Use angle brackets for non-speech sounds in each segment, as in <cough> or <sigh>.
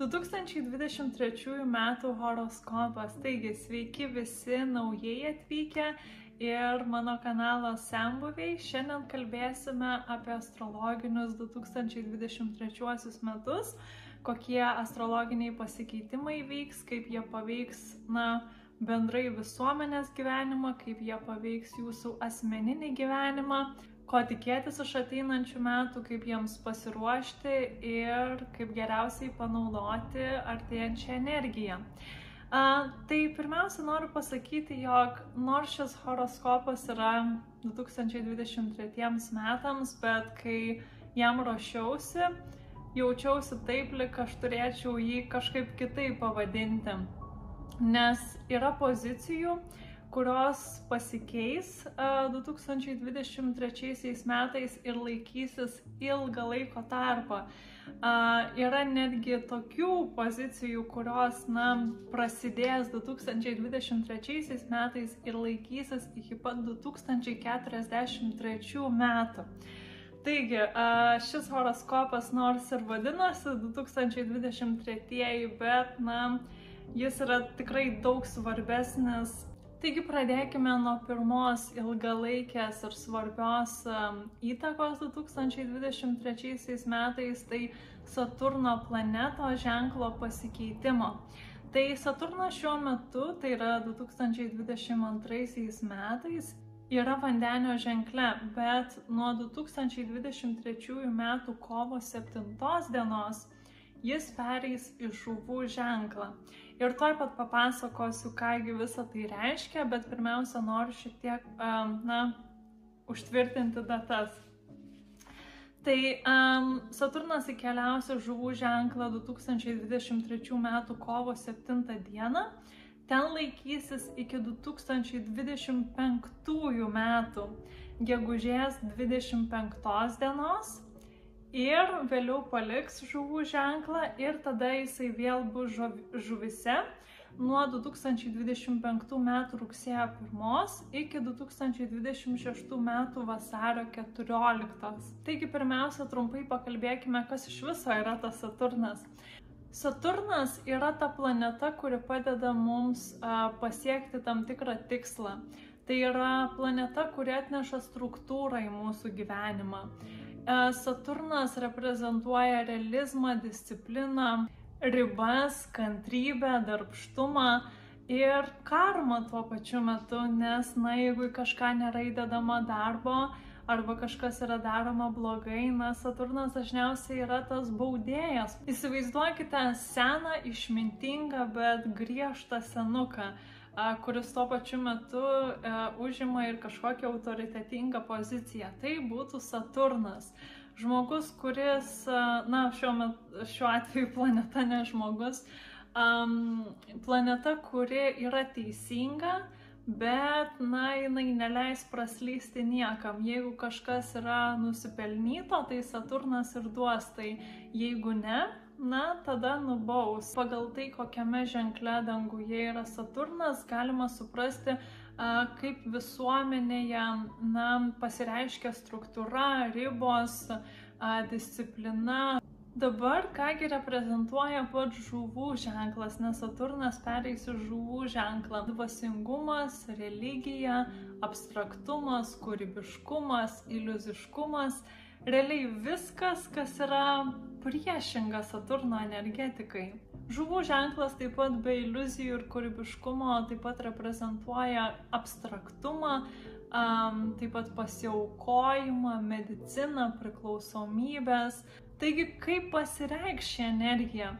2023 m. horoskopas. Taigi, sveiki visi naujai atvykę ir mano kanalo Sembuviai. Šiandien kalbėsime apie astrologinius 2023 metus, kokie astrologiniai pasikeitimai vyks, kaip jie paveiks, na, bendrai visuomenės gyvenimą, kaip jie paveiks jūsų asmeninį gyvenimą ko tikėtis iš ateinančių metų, kaip jiems pasiruošti ir kaip geriausiai panaudoti artėjančią energiją. A, tai pirmiausia noriu pasakyti, jog nors šis horoskopas yra 2023 metams, bet kai jam ruošiausi, jaučiausi taip, lik aš turėčiau jį kažkaip kitaip pavadinti. Nes yra pozicijų, kurios pasikeis 2023 metais ir laikysis ilgą laiko tarpą. Yra netgi tokių pozicijų, kurios, na, prasidės 2023 metais ir laikysis iki pat 2043 metų. Taigi, šis horoskopas nors ir vadinasi 2023, bet, na, jis yra tikrai daug svarbesnis Taigi pradėkime nuo pirmos ilgalaikės ir svarbios įtakos 2023 metais, tai Saturno planeto ženklo pasikeitimo. Tai Saturnas šiuo metu, tai yra 2022 metais, yra vandenio ženkle, bet nuo 2023 metų kovo 7 dienos jis pereis į žuvų ženklą. Ir tuoj pat papasakosiu, kągi visą tai reiškia, bet pirmiausia noriu šiek tiek, na, užtvirtinti datas. Tai um, Saturnas įkeliausia žuvų ženklą 2023 m. kovo 7 d. Ten laikysis iki 2025 m. gegužės 25 dienos ir vėliau paliks žuvų ženklą ir tada jisai vėl bus žuvise nuo 2025 m. rugsėjo 1 iki 2026 m. vasario 14. Taigi pirmiausia, trumpai pakalbėkime, kas iš viso yra tas Saturnas. Saturnas yra ta planeta, kuri padeda mums pasiekti tam tikrą tikslą. Tai yra planeta, kuri atneša struktūrą į mūsų gyvenimą. E, Saturnas reprezentuoja realizmą, discipliną, ribas, kantrybę, darbštumą ir karmą tuo pačiu metu, nes, na, jeigu į kažką nėra įdedama darbo arba kažkas yra daroma blogai, na, Saturnas dažniausiai yra tas baudėjas. Įsivaizduokite seną, išmintingą, bet griežtą senuką kuris tuo pačiu metu e, užima ir kažkokią autoritetingą poziciją. Tai būtų Saturnas. Žmogus, kuris, na, šiuo, metu, šiuo atveju <laughs> planeta ne žmogus, um, planeta, kuri yra teisinga, bet, na, jinai neleis praslysti niekam. Jeigu kažkas yra nusipelnyto, tai Saturnas ir duos, tai jeigu ne, na, tada nubaus. Pagal tai, kokiame ženkle danguje yra Saturnas, galima suprasti, kaip visuomenėje na, pasireiškia struktūra, ribos, disciplina. Dabar kągi reprezentuoja pats žuvų ženklas, nes Saturnas pereis į žuvų ženklą. Dvasingumas, religija, abstraktumas, kūrybiškumas, iliuziškumas realiai viskas, kas yra priešinga Saturno energetikai. Žuvų ženklas taip pat be iliuzijų ir kūrybiškumo taip pat reprezentuoja abstraktumą, um, taip pat pasiaukojimą, mediciną, priklausomybės. Taigi, kaip pasireikš ši energija?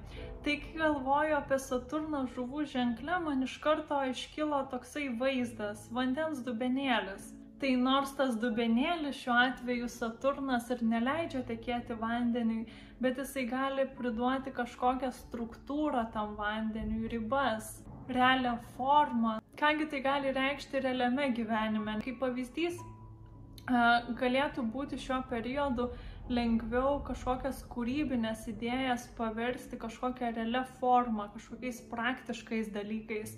Tai kai galvoju apie Saturną žuvų ženklę, man iš karto iškilo toksai vaizdas - vandens dubenėlis Tai nors tas dubenėlis šiuo atveju Saturnas ir neleidžia tekėti vandeniui, bet jisai gali priduoti kažkokią struktūrą tam vandeniui, ribas, realią formą. Kągi tai gali reikšti realiame gyvenime. Kaip pavyzdys, galėtų būti šiuo periodu lengviau kažkokias kūrybinės idėjas paversti kažkokią realią formą, kažkokiais praktiškais dalykais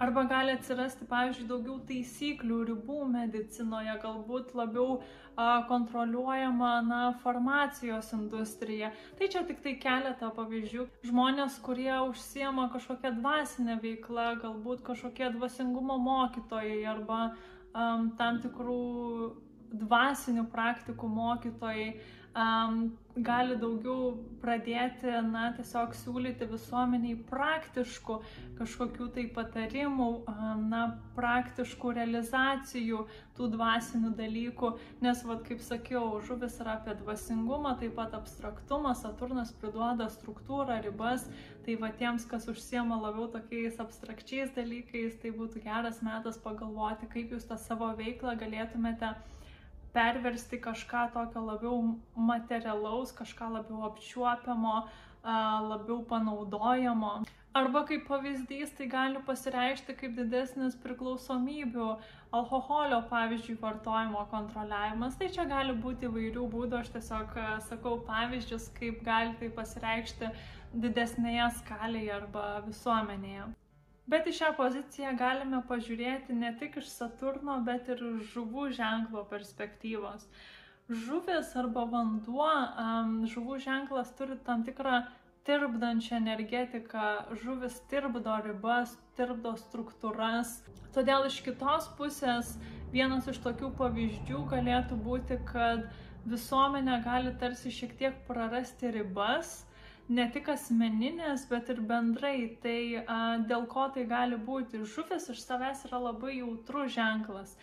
Arba gali atsirasti, pavyzdžiui, daugiau taisyklių, ribų medicinoje, galbūt labiau a, kontroliuojama na, farmacijos industrija. Tai čia tik tai keletą pavyzdžių. Žmonės, kurie užsiema kažkokią dvasinę veiklą, galbūt kažkokie dvasingumo mokytojai arba um, tam tikrų dvasinių praktikų mokytojai um, gali daugiau pradėti, na, tiesiog siūlyti visuomeniai praktiškų kažkokių tai patarimų, na, praktiškų realizacijų tų dvasinių dalykų, nes, vad, kaip sakiau, žuvis yra apie dvasingumą, taip pat abstraktumą, Saturnas priduoda struktūrą, ribas, tai va tiems, kas užsiema labiau tokiais abstrakčiais dalykais, tai būtų geras metas pagalvoti, kaip jūs tą savo veiklą galėtumėte perversti kažką tokio labiau materialaus, kažką labiau apčiuopiamo, labiau panaudojamo. Arba kaip pavyzdys tai gali pasireikšti kaip didesnis priklausomybių, alkoholio pavyzdžiui vartojimo kontroliavimas. Tai čia gali būti įvairių būdų, aš tiesiog sakau pavyzdžius, kaip gali tai pasireikšti didesnėje skalėje arba visuomenėje. Bet į šią poziciją galime pažiūrėti ne tik iš Saturno, bet ir žuvų ženklo perspektyvos. Žuvis arba vanduo, žuvų ženklas turi tam tikrą tirpdančią energetiką, žuvis tirpdo ribas, tirpdo struktūras. Todėl iš kitos pusės vienas iš tokių pavyzdžių galėtų būti, kad visuomenė gali tarsi šiek tiek prarasti ribas ne tik asmeninės, bet ir bendrai. Tai a, dėl ko tai gali būti? Žuvis iš savęs yra labai jautrus ženklas.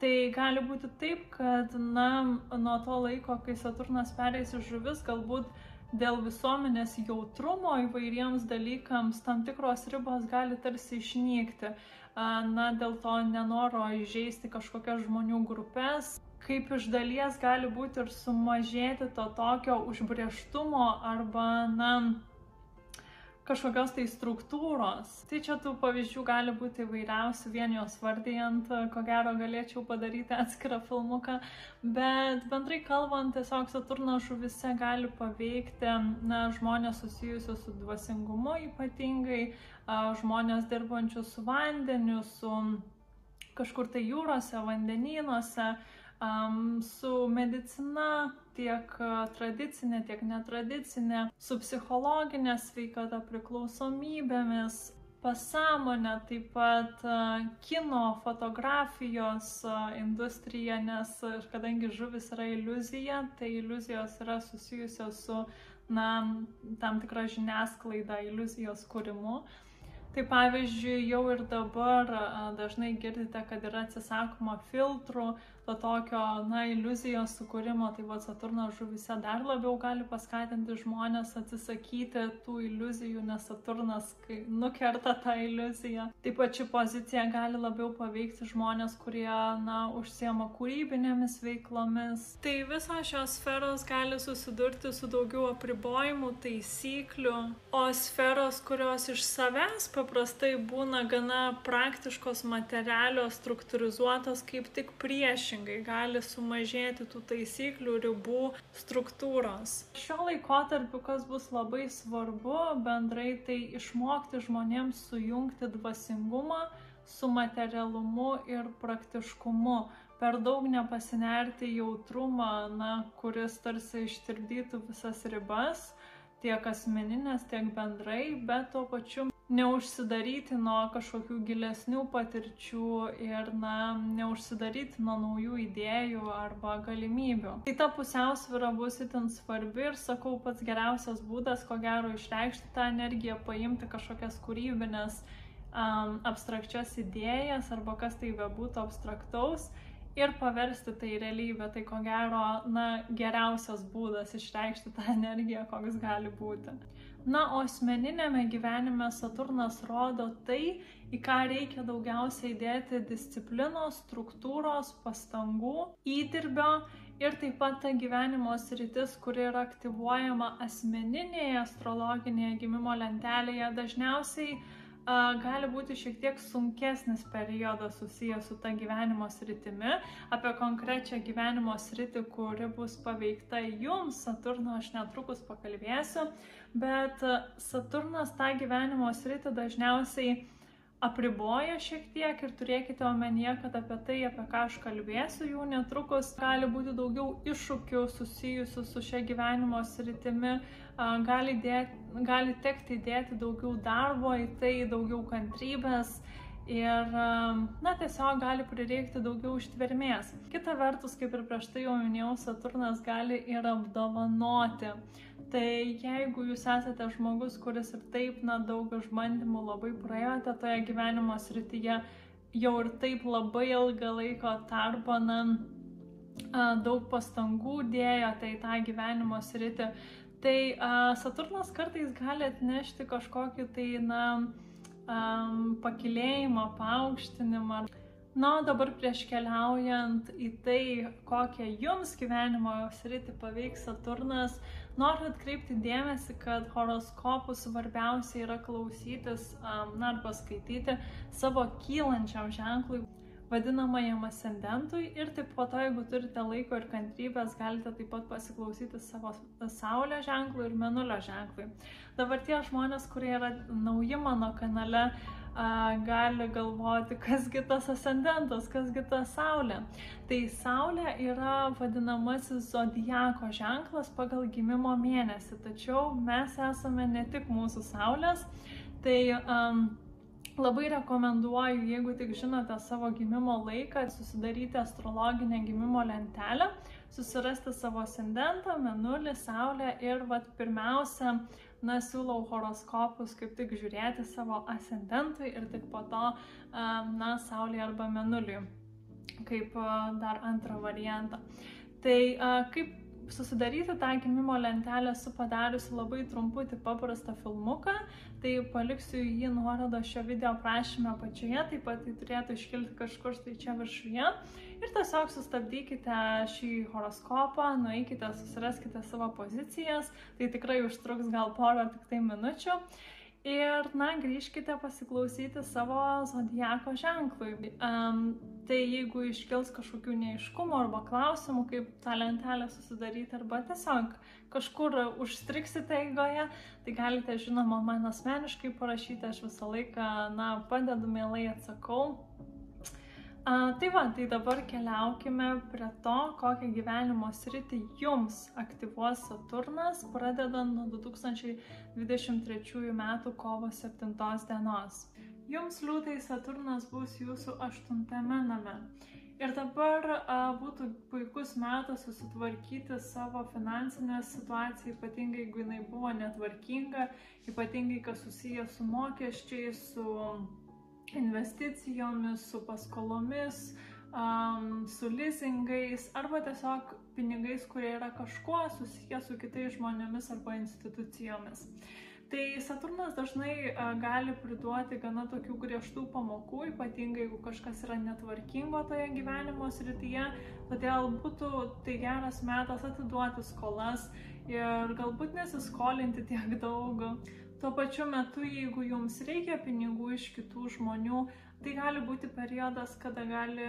Tai gali būti taip, kad na, nuo to laiko, kai Saturnas perės į žuvis, galbūt dėl visuomenės jautrumo įvairiems dalykams tam tikros ribos gali tarsi išnykti. Na, dėl to nenoro įžeisti kažkokias žmonių grupės, kaip iš dalies gali būti ir sumažėti to tokio užbrieštumo arba, na, kažkokios tai struktūros. Tai čia tų pavyzdžių gali būti įvairiausių, vien jos vardijant, ko gero galėčiau padaryti atskirą filmuką, bet bendrai kalbant, tiesiog Saturno žuvise gali paveikti na, žmonės susijusius su dvasingumu ypatingai, žmonės dirbančius su vandeniu, su kažkur tai jūrose, vandenynuose, um, su medicina, tiek tradicinė, tiek netradicinė, su psichologinė sveikata, priklausomybėmis, pasąmonė, taip pat kino, fotografijos industrija, nes kadangi žuvis yra iliuzija, tai iliuzijos yra susijusios su na, tam tikra žiniasklaida, iliuzijos kūrimu. Tai pavyzdžiui, jau ir dabar dažnai girdite, kad yra atsisakoma filtrų, to tokio, na, iliuzijos sukūrimo, tai va Saturno žuvise dar labiau gali paskatinti žmonės atsisakyti tų iliuzijų, nes Saturnas nukerta tą iliuziją. Taip pat ši pozicija gali labiau paveikti žmonės, kurie, na, užsiema kūrybinėmis veiklomis. Tai visos šios sferos gali susidurti su daugiau apribojimų, taisyklių, o sferos, kurios iš savęs paprastai būna gana praktiškos, materialios, struktūrizuotos, kaip tik priešingai priešingai gali sumažėti tų taisyklių, ribų, struktūros. Šiuo laikotarpiu, kas bus labai svarbu bendrai, tai išmokti žmonėms sujungti dvasingumą su materialumu ir praktiškumu. Per daug nepasinerti jautrumą, na, kuris tarsi ištirdytų visas ribas, tiek asmeninės, tiek bendrai, bet tuo pačiu neužsidaryti nuo kažkokių gilesnių patirčių ir, na, neužsidaryti nuo naujų idėjų arba galimybių. Tai ta pusiausvyrą bus itin svarbi ir sakau, pats geriausias būdas, ko gero, išreikšti tą energiją, paimti kažkokias kūrybinės um, abstrakčias idėjas arba kas tai bebūtų abstraktaus ir paversti tai realybę. Tai ko gero, na, geriausias būdas išreikšti tą energiją, koks gali būti. Na, o asmeninėme gyvenime Saturnas rodo tai, į ką reikia daugiausiai įdėti disciplinos, struktūros, pastangų, įdirbio ir taip pat ta gyvenimo sritis, kuri yra aktyvuojama asmeninėje astrologinėje gimimo lentelėje, dažniausiai gali būti šiek tiek sunkesnis periodas susijęs su ta gyvenimo sritimi. Apie konkrečią gyvenimo sritį, kuri bus paveikta jums, Saturno, aš netrukus pakalbėsiu, bet Saturnas tą gyvenimo sritį dažniausiai apriboja šiek tiek ir turėkite omenyje, kad apie tai, apie ką aš kalbėsiu jau netrukus, gali būti daugiau iššūkių susijusių su šia gyvenimo sritimi, gali, dėti, gali tekti dėti daugiau darbo į tai, daugiau kantrybės ir, na, tiesiog gali prireikti daugiau ištvermės. Kita vertus, kaip ir prieš tai jau minėjau, Saturnas gali ir apdovanoti. Tai jeigu jūs esate žmogus, kuris ir taip, na, daug išbandymų labai praėjote toje gyvenimo srityje, jau ir taip labai ilgą laiko tarpą, na, daug pastangų dėjote į tą gyvenimo sritį, tai Saturnas kartais gali atnešti kažkokį tai, na, um, pakilėjimą, paaukštinimą. Na, dabar prieš keliaujant į tai, kokią jums gyvenimo sritį paveiks Saturnas, noriu atkreipti dėmesį, kad horoskopų svarbiausia yra klausytis, na, arba skaityti savo kylančiam ženklui vadinamajam ascendentui ir taip po to, jeigu turite laiko ir kantrybės, galite taip pat pasiklausyti savo Saulės ženklų ir Menulio ženklui. Dabar tie žmonės, kurie yra nauji mano kanale, gali galvoti, kasgi tas ascendentas, kasgi ta Saulė. Tai Saulė yra vadinamasis zodijako ženklas pagal gimimo mėnesį, tačiau mes esame ne tik mūsų Saulės, tai um, Labai rekomenduoju, jeigu tik žinote savo gimimo laiką, susidaryti astrologinę gimimo lentelę, susirasti savo ascendentą, menulį, saulę ir vat, pirmiausia, na, siūlau horoskopus kaip tik žiūrėti savo ascendentui ir tik po to, na, saulė arba menuliui, kaip dar antrą variantą. Tai kaip susidaryti tą gimimo lentelę esu padariusi labai trumputį paprastą filmuką, tai paliksiu jį nuorodą šio video prašymę apačioje, taip pat tai turėtų iškilti kažkur tai čia viršuje. Ir tiesiog sustabdykite šį horoskopą, nueikite, susiraskite savo pozicijas, tai tikrai užtruks gal porą tik tai minučių. Ir, na, grįžkite pasiklausyti savo zodijako ženklui. Um, tai jeigu iškils kažkokių neiškumų arba klausimų, kaip tą lentelę susidaryti, arba tiesiog kažkur užstriksite eigoje, tai galite, žinoma, man asmeniškai parašyti, aš visą laiką, na, padedu, mielai atsakau. A, tai va, tai dabar keliaukime prie to, kokią gyvenimo sritį jums aktyvuos Saturnas, pradedant nuo 2023 m. kovo 7 dienos. Jums liūtai Saturnas bus jūsų aštuntame name. Ir dabar a, būtų puikus metas susitvarkyti savo finansinę situaciją, ypatingai jeigu jinai buvo netvarkinga, ypatingai kas susijęs su mokesčiais, su investicijomis, su paskolomis, um, su leasingais arba tiesiog pinigais, kurie yra kažkuo susiję su kitais žmonėmis arba institucijomis. Tai Saturnas dažnai gali priduoti gana tokių griežtų pamokų, ypatingai jeigu kažkas yra netvarkingo toje gyvenimo srityje, todėl būtų tai geras metas atiduoti skolas ir galbūt nesiskolinti tiek daug Tuo pačiu metu, jeigu jums reikia pinigų iš kitų žmonių, tai gali būti periodas, kada gali,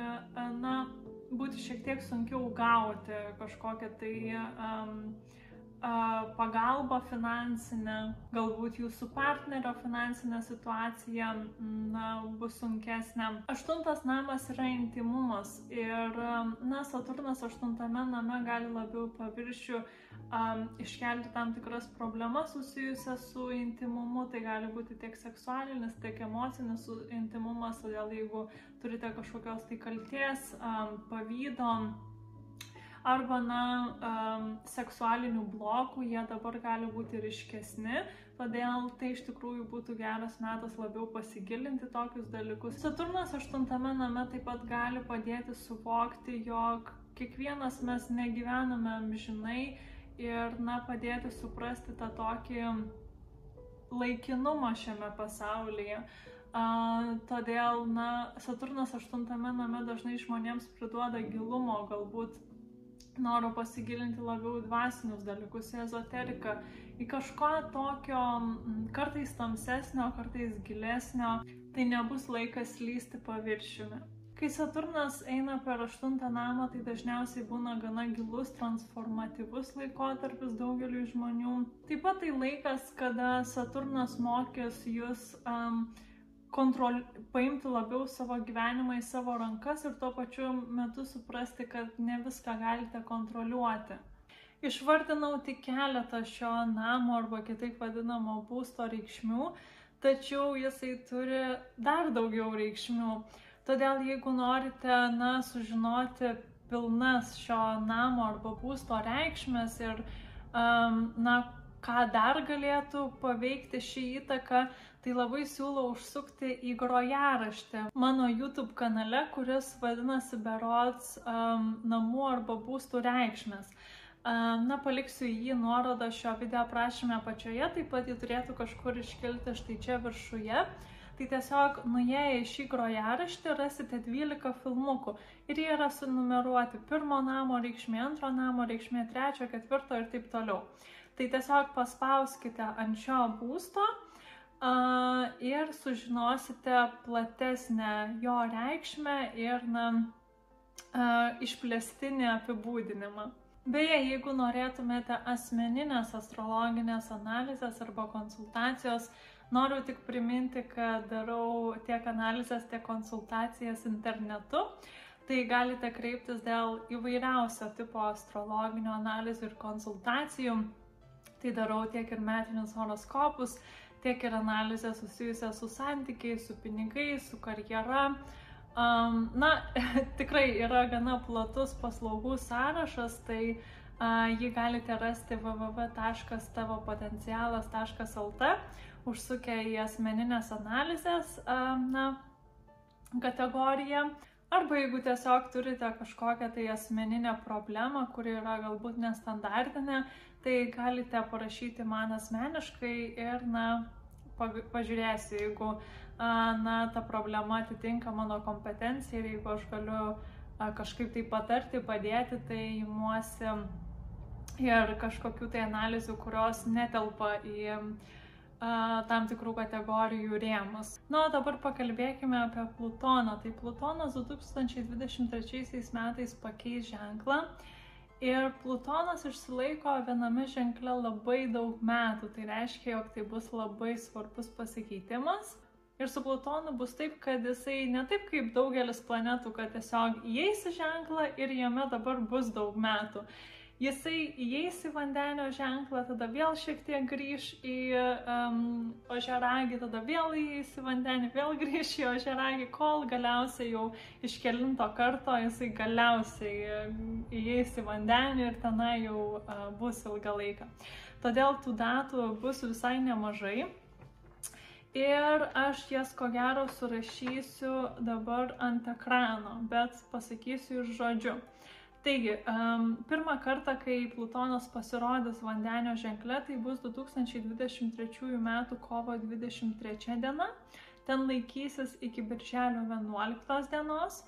na, būti šiek tiek sunkiau gauti kažkokią tai um, pagalbą finansinę, galbūt jūsų partnerio finansinė situacija na, bus sunkesnė. Aštuntas namas yra intimumas ir na, Saturnas aštuntame name gali labiau paviršių um, iškelti tam tikras problemas susijusias su intimumu, tai gali būti tiek seksualinis, tiek emocinis intimumas, todėl jeigu turite kažkokios tai kalties, um, pavydom, arba, na, um, seksualinių blokų, jie dabar gali būti ryškesni, todėl tai iš tikrųjų būtų geras metas labiau pasigilinti tokius dalykus. Saturnas aštuntame name taip pat gali padėti suvokti, jog kiekvienas mes negyvename amžinai ir, na, padėti suprasti tą tokį laikinumą šiame pasaulyje. Uh, todėl, na, Saturnas aštuntame name dažnai žmonėms priduoda gilumo, galbūt noriu pasigilinti labiau į dvasinius dalykus, į ezoteriką, į kažką tokio kartais tamsesnio, kartais gilesnio, tai nebus laikas lysti paviršiumi. Kai Saturnas eina per aštuntą namą, tai dažniausiai būna gana gilus, transformatyvus laikotarpis daugeliu žmonių. Taip pat tai laikas, kada Saturnas mokės jūs um, kontrol, paimti labiau savo gyvenimą į savo rankas ir tuo pačiu metu suprasti, kad ne viską galite kontroliuoti. Išvardinau tik keletą šio namo arba kitaip vadinamo būsto reikšmių, tačiau jisai turi dar daugiau reikšmių. Todėl jeigu norite, na, sužinoti pilnas šio namo arba būsto reikšmės ir, um, na, ką dar galėtų paveikti šį įtaką, tai labai siūlau užsukti į grojaraštį mano YouTube kanale, kuris vadinasi Berods um, namų arba būstų reikšmės. Um, na, paliksiu jį nuorodą šio video aprašymę apačioje, taip pat jį turėtų kažkur iškilti štai čia viršuje. Tai tiesiog nuėję į šį grojaraštį rasite 12 filmukų ir jie yra sunumeruoti pirmo namo reikšmė, antro namo reikšmė, trečio, ketvirto ir taip toliau. Tai tiesiog paspauskite ant šio būsto ir sužinosite platesnę jo reikšmę ir na, išplėstinį apibūdinimą. Beje, jeigu norėtumėte asmeninės astrologinės analizės arba konsultacijos, noriu tik priminti, kad darau tiek analizės, tiek konsultacijas internetu. Tai galite kreiptis dėl įvairiausio tipo astrologinių analizių ir konsultacijų. Tai darau tiek ir metinius horoskopus, tiek ir analizę susijusią su santykiais, su pinigais, su karjera. Um, na, <laughs> tikrai yra gana platus paslaugų sąrašas, tai uh, jį galite rasti www.tavopotencialas.lt, užsukę į asmeninės analizės uh, na, kategoriją. Arba jeigu tiesiog turite kažkokią tai asmeninę problemą, kuri yra galbūt nestandartinė, tai galite parašyti man asmeniškai ir, na, pažiūrėsiu, jeigu, na, ta problema atitinka mano kompetenciją ir jeigu aš galiu kažkaip tai patarti, padėti, tai imuosi ir kažkokių tai analizių, kurios netelpa į uh, tam tikrų kategorijų rėmus. Na, o dabar pakalbėkime apie Plutoną. Tai Plutonas 2023 metais pakeis ženklą ir Plutonas išsilaiko viename ženkle labai daug metų. Tai reiškia, jog tai bus labai svarbus pasikeitimas. Ir su Plutonu bus taip, kad jisai ne taip kaip daugelis planetų, kad tiesiog įeis į ženklą ir jame dabar bus daug metų jisai įeis į vandenio ženklą, tada vėl šiek tiek grįž į um, ožeragį, tada vėl įeis į vandenį, vėl grįž į ožeragį, kol galiausiai jau iš kelinto karto jisai galiausiai įeis į vandenį ir tenai jau uh, bus ilgą laiką. Todėl tų datų bus visai nemažai. Ir aš jas ko gero surašysiu dabar ant ekrano, bet pasakysiu ir žodžiu. Taigi, um, pirmą kartą, kai Plutonas pasirodys vandenio ženkle, tai bus 2023 m. kovo 23 diena. Ten laikysis iki birželio 11 dienos.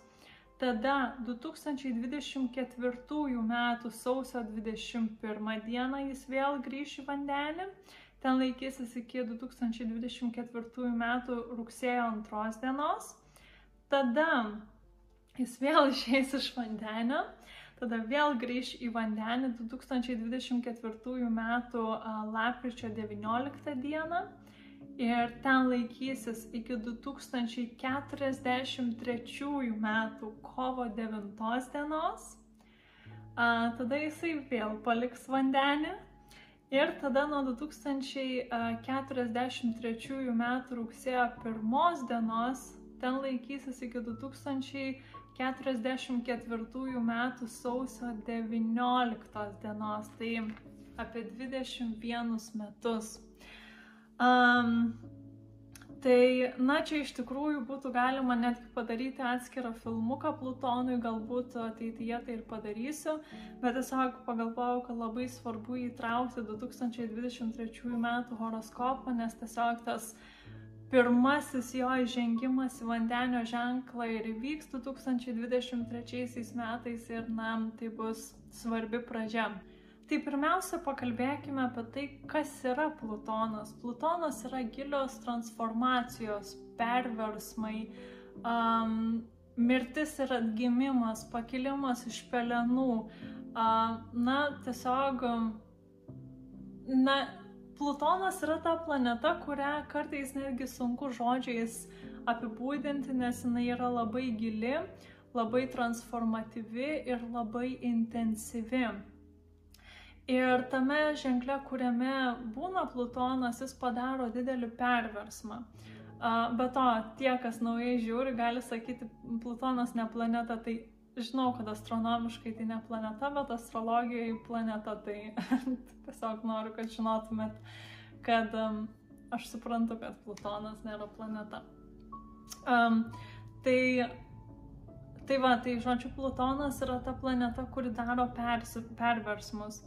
Tada 2024 m. sausio 21 dieną jis vėl grįš į vandenį. Ten laikysis iki 2024 m. rugsėjo 2 dienos. Tada jis vėl išeis iš vandenio tada vėl grįž į vandenį 2024 m. lapkričio 19 d. ir ten laikysis iki 2043 m. kovo 9 dienos. Tada jisai vėl paliks vandenį ir tada nuo 2043 m. rugsėjo 1 dienos ten laikysis iki 2000 44 metų sausio 19 dienos, tai apie 21 metus. Um, tai, na, čia iš tikrųjų būtų galima netgi padaryti atskirą filmuką Plutonui, galbūt ateityje tai ir padarysiu, bet tiesiog pagalvojau, kad labai svarbu įtraukti 2023 metų horoskopą, nes tiesiog tas uh, pirmasis jo įžengimas į vandenio ženklą ir įvyks 2023 metais ir na, tai bus svarbi pradžia. Tai pirmiausia, pakalbėkime apie tai, kas yra Plutonas. Plutonas yra gilios transformacijos, perversmai, um, mirtis ir atgimimas, pakilimas iš pelenų. Uh, na, tiesiog, na, Plutonas yra ta planeta, kurią kartais netgi sunku žodžiais apibūdinti, nes jinai yra labai gili, labai transformatyvi ir labai intensyvi. Ir tame ženkle, kuriame būna Plutonas, jis padaro didelį perversmą. Be to, tie, kas naujai žiūri, gali sakyti, Plutonas ne planeta, tai žinau, kad astronomiškai tai ne planeta, bet astrologijoje planeta, tai <laughs> tiesiog noriu, kad žinotumėt, kad um, aš suprantu, kad Plutonas nėra planeta. Um, tai, tai va, tai žodžiu, Plutonas yra ta planeta, kuri daro persi, perversmus.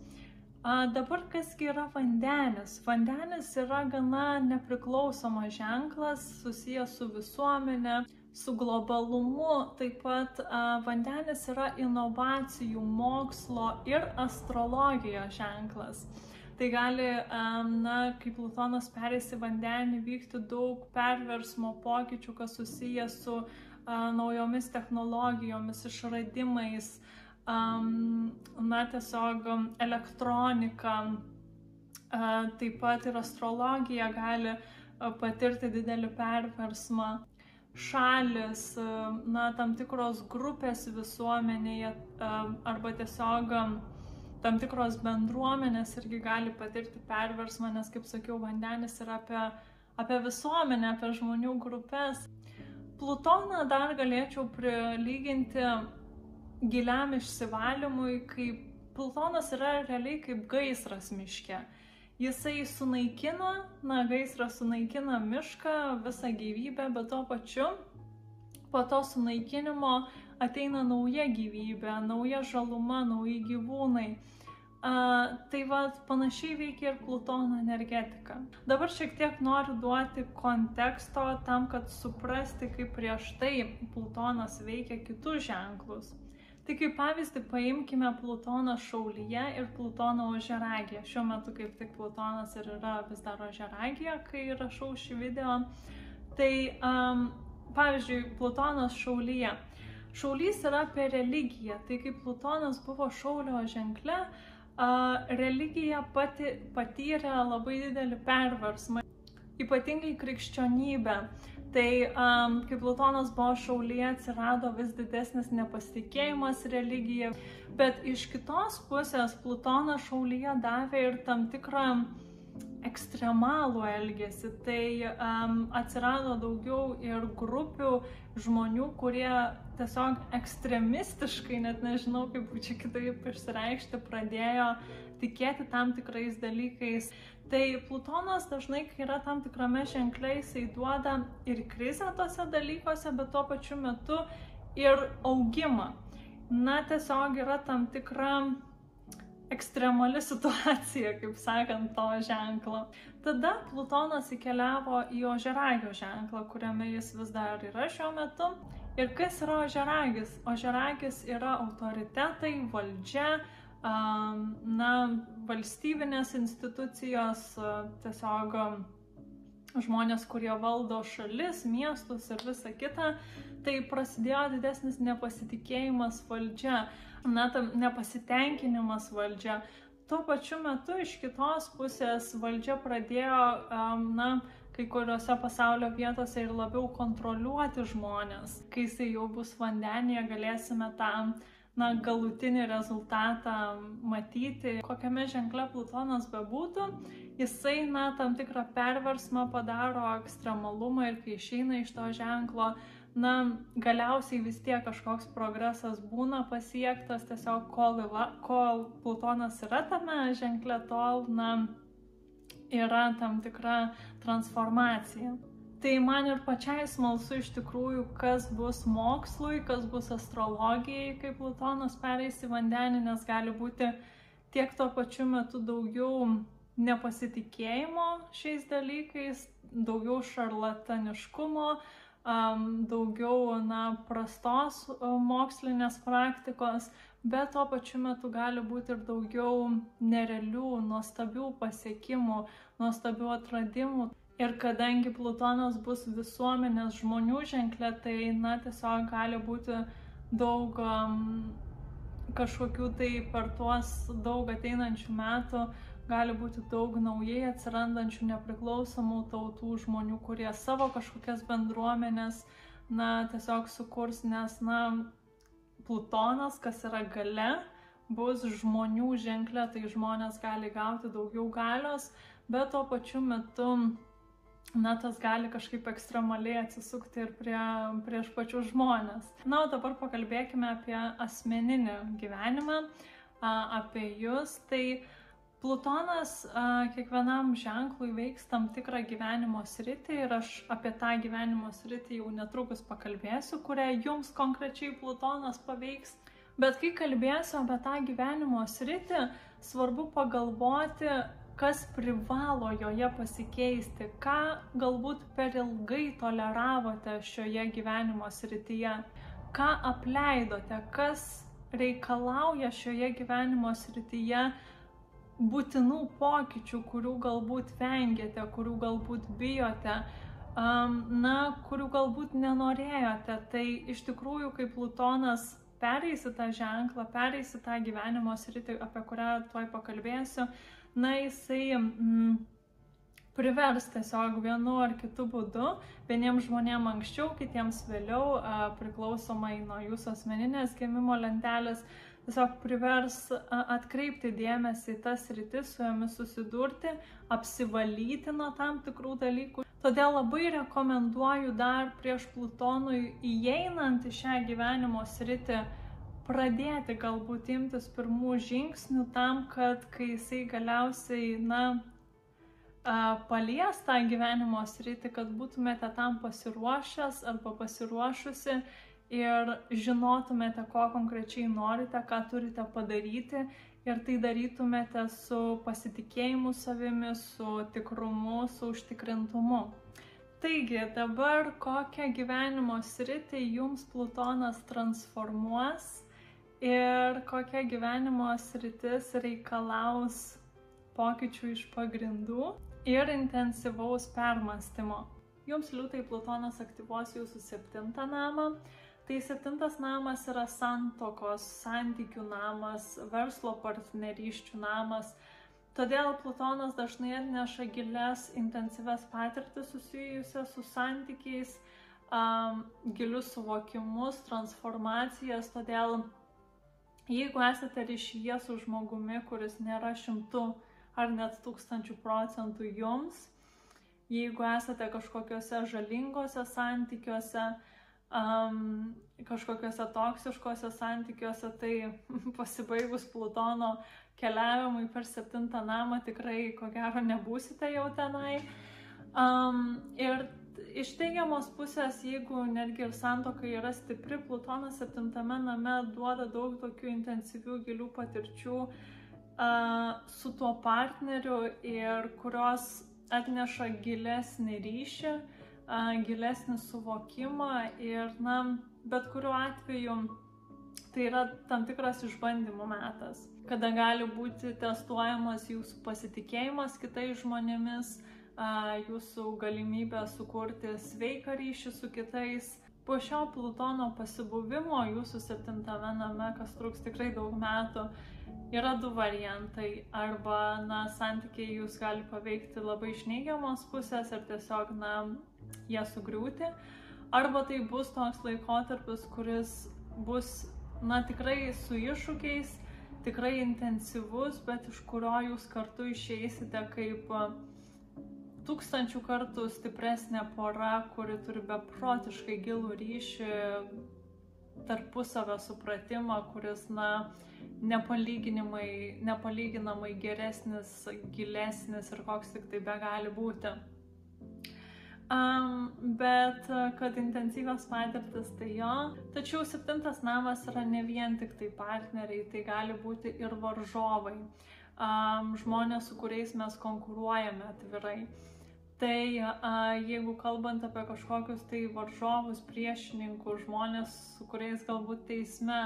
A, dabar kasgi yra vandenis? Vandenis yra gana nepriklausomas ženklas susijęs su visuomenė, su globalumu. Taip pat vandenis yra inovacijų, mokslo ir astrologijos ženklas. Tai gali, na, kai Plutonas perės į vandenį, vykti daug perversmo pokyčių, kas susijęs su naujomis technologijomis, išradimais, na, tiesiog elektronika, taip pat ir astrologija gali patirti didelį perversmą. Šalis, na, tam tikros grupės visuomenėje arba tiesiog tam tikros bendruomenės irgi gali patirti perversmą, nes, kaip sakiau, vandenis yra apie, apie visuomenę, apie žmonių grupės. Plutoną dar galėčiau prilyginti giliam išsivalymui, kaip Plutonas yra realiai kaip gaisras miške. Jisai sunaikina, na, gaisras sunaikina mišką, visą gyvybę, bet tuo pačiu po to sunaikinimo ateina nauja gyvybė, nauja žaluma, nauji gyvūnai. A, tai va, panašiai veikia ir Plutono energetika. Dabar šiek tiek noriu duoti konteksto tam, kad suprasti, kaip prieš tai Plutonas veikia kitus ženklus. Tai kaip pavyzdį paimkime Plutoną šaulyje ir Plutoną ožeragėje. Šiuo metu kaip tik Plutonas ir yra vis dar ožeragėje, kai rašau šį video. Tai um, pavyzdžiui, Plutonas šaulyje. Šaulys yra apie religiją. Tai kaip Plutonas buvo šaulio ženkle, uh, religija pati patyrė labai didelį perversmą. Ypatingai krikščionybė. Tai um, kai Plutonas buvo šaulyje, atsirado vis didesnis nepasitikėjimas religija, bet iš kitos pusės Plutonas šaulyje davė ir tam tikrą ekstremalų elgesį. Tai um, atsirado daugiau ir grupių žmonių, kurie tiesiog ekstremistiškai, net nežinau kaip čia kitaip išsireikšti, pradėjo tikėti tam tikrais dalykais. Tai Plutonas dažnai, kai yra tam tikrame ženkle, jisai duoda ir krizę tose dalykuose, bet tuo pačiu metu ir augimą. Na, tiesiog yra tam tikra ekstremali situacija, kaip sakant, to ženklo. Tada Plutonas įkeliavo į ožeragio ženklą, kuriame jis vis dar yra šiuo metu. Ir kas yra ožeragis? Ožeragis yra autoritetai, valdžia, na, valstybinės institucijos, tiesiog žmonės, kurie valdo šalis, miestus ir visa kita, tai prasidėjo didesnis nepasitikėjimas valdžia, na, tam nepasitenkinimas valdžia. Tuo pačiu metu iš kitos pusės valdžia pradėjo, na, kai kuriuose pasaulio vietose ir labiau kontroliuoti žmonės. Kai jisai jau bus vandenyje, galėsime tam na, galutinį rezultatą matyti, kokiame ženkle Plutonas bebūtų, jisai, na, tam tikrą perversmą padaro ekstremalumą ir kai išeina iš to ženklo, na, galiausiai vis tiek kažkoks progresas būna pasiektas, tiesiog kol, yra, kol Plutonas yra tame ženkle, tol, na, yra tam tikra transformacija. Tai man ir pačiai smalsu iš tikrųjų, kas bus mokslui, kas bus astrologijai, kai Plutonas pereis į vandenį, nes gali būti tiek tuo pačiu metu daugiau nepasitikėjimo šiais dalykais, daugiau šarlataniškumo, um, daugiau na, prastos mokslinės praktikos, bet tuo pačiu metu gali būti ir daugiau nerealių, nuostabių pasiekimų, nuostabių atradimų. Ir kadangi Plutonas bus visuomenės žmonių ženklė, tai, na, tiesiog gali būti daug um, kažkokių tai per tuos daug ateinančių metų gali būti daug naujai atsirandančių nepriklausomų tautų žmonių, kurie savo kažkokias bendruomenės, na, tiesiog sukurs, nes, na, Plutonas, kas yra gale, bus žmonių ženklė, tai žmonės gali gauti daugiau galios, bet tuo pačiu metu na, tas gali kažkaip ekstremaliai atsisukti ir prie, prieš pačius žmonės. Na, o dabar pakalbėkime apie asmeninį gyvenimą, apie jūs. Tai Plutonas kiekvienam ženklui veiks tam tikrą gyvenimo sritį ir aš apie tą gyvenimo sritį jau netrukus pakalbėsiu, kurią jums konkrečiai Plutonas paveiks. Bet kai kalbėsiu apie tą gyvenimo sritį, svarbu pagalvoti, kas privalo joje pasikeisti, ką galbūt per ilgai toleravote šioje gyvenimo srityje, ką apleidote, kas reikalauja šioje gyvenimo srityje būtinų pokyčių, kurių galbūt vengiate, kurių galbūt bijote, na, kurių galbūt nenorėjote. Tai iš tikrųjų, kaip Plutonas pereisi tą ženklą, pereisi tą gyvenimo sritį, apie kurią tuoj pakalbėsiu, na, jisai mm, privers tiesiog vienu ar kitu būdu, vieniems žmonėms anksčiau, kitiems vėliau, priklausomai nuo jūsų asmeninės gimimo lentelės, tiesiog privers atkreipti dėmesį į tas rytis, su jomis susidurti, apsivalyti nuo tam tikrų dalykų. Todėl labai rekomenduoju dar prieš Plutonui įeinant į šią gyvenimo sritį pradėti galbūt imtis pirmų žingsnių tam, kad kai jisai galiausiai, na, palies tą gyvenimo sritį, kad būtumėte tam pasiruošęs arba pasiruošusi ir žinotumėte, ko konkrečiai norite, ką turite padaryti ir tai darytumėte su pasitikėjimu savimi, su tikrumu, su užtikrintumu. Taigi dabar kokią gyvenimo sritį jums Plutonas transformuos ir kokia gyvenimo sritis reikalaus pokyčių iš pagrindų ir intensyvaus permastymo. Jums liūtai Plutonas aktyvuos jūsų septintą namą. Tai septintas namas yra santokos, santykių namas, verslo partnerysčių namas. Todėl Plutonas dažnai atneša gilias, intensyves patirtis susijusias su santykiais, um, gilius suvokimus, transformacijas. Todėl Jeigu esate ryšyje su žmogumi, kuris nėra šimtų ar net tūkstančių procentų jums, jeigu esate kažkokiuose žalingose santykiuose, um, kažkokiuose toksiškose santykiuose, tai <laughs> pasibaigus Plutono keliavimui per septintą namą tikrai ko gero nebūsite jau tenai. Um, ir iš teigiamos pusės, jeigu netgi ir santoka yra stipri, Plutonas septintame name duoda daug tokių intensyvių gilių patirčių uh, su tuo partneriu ir kurios atneša gilesnį ryšį, uh, gilesnį suvokimą ir, na, bet kuriuo atveju tai yra tam tikras išbandymų metas, kada gali būti testuojamas jūsų pasitikėjimas kitais žmonėmis, uh, jūsų galimybę sukurti sveiką ryšį su kitais. Po šio Plutono pasibuvimo jūsų septintame name, kas truks tikrai daug metų, yra du variantai. Arba, na, santykiai jūs gali paveikti labai iš neigiamos pusės ir tiesiog, na, jie sugriūti. Arba tai bus toks laikotarpis, kuris bus, na, tikrai su iššūkiais, tikrai intensyvus, bet iš kurio jūs kartu išeisite kaip tūkstančių kartų stipresnė pora, kuri turi beprotiškai gilų ryšį, tarpusavio supratimą, kuris, na, nepalyginamai, geresnis, gilesnis ir koks tik tai be gali būti. Um, bet kad intensyvios patirtis tai jo. Tačiau septintas namas yra ne vien tik tai partneriai, tai gali būti ir varžovai, um, žmonės, su kuriais mes konkuruojame atvirai. Tai a, jeigu kalbant apie kažkokius tai varžovus, priešininkus, žmonės, su kuriais galbūt teisme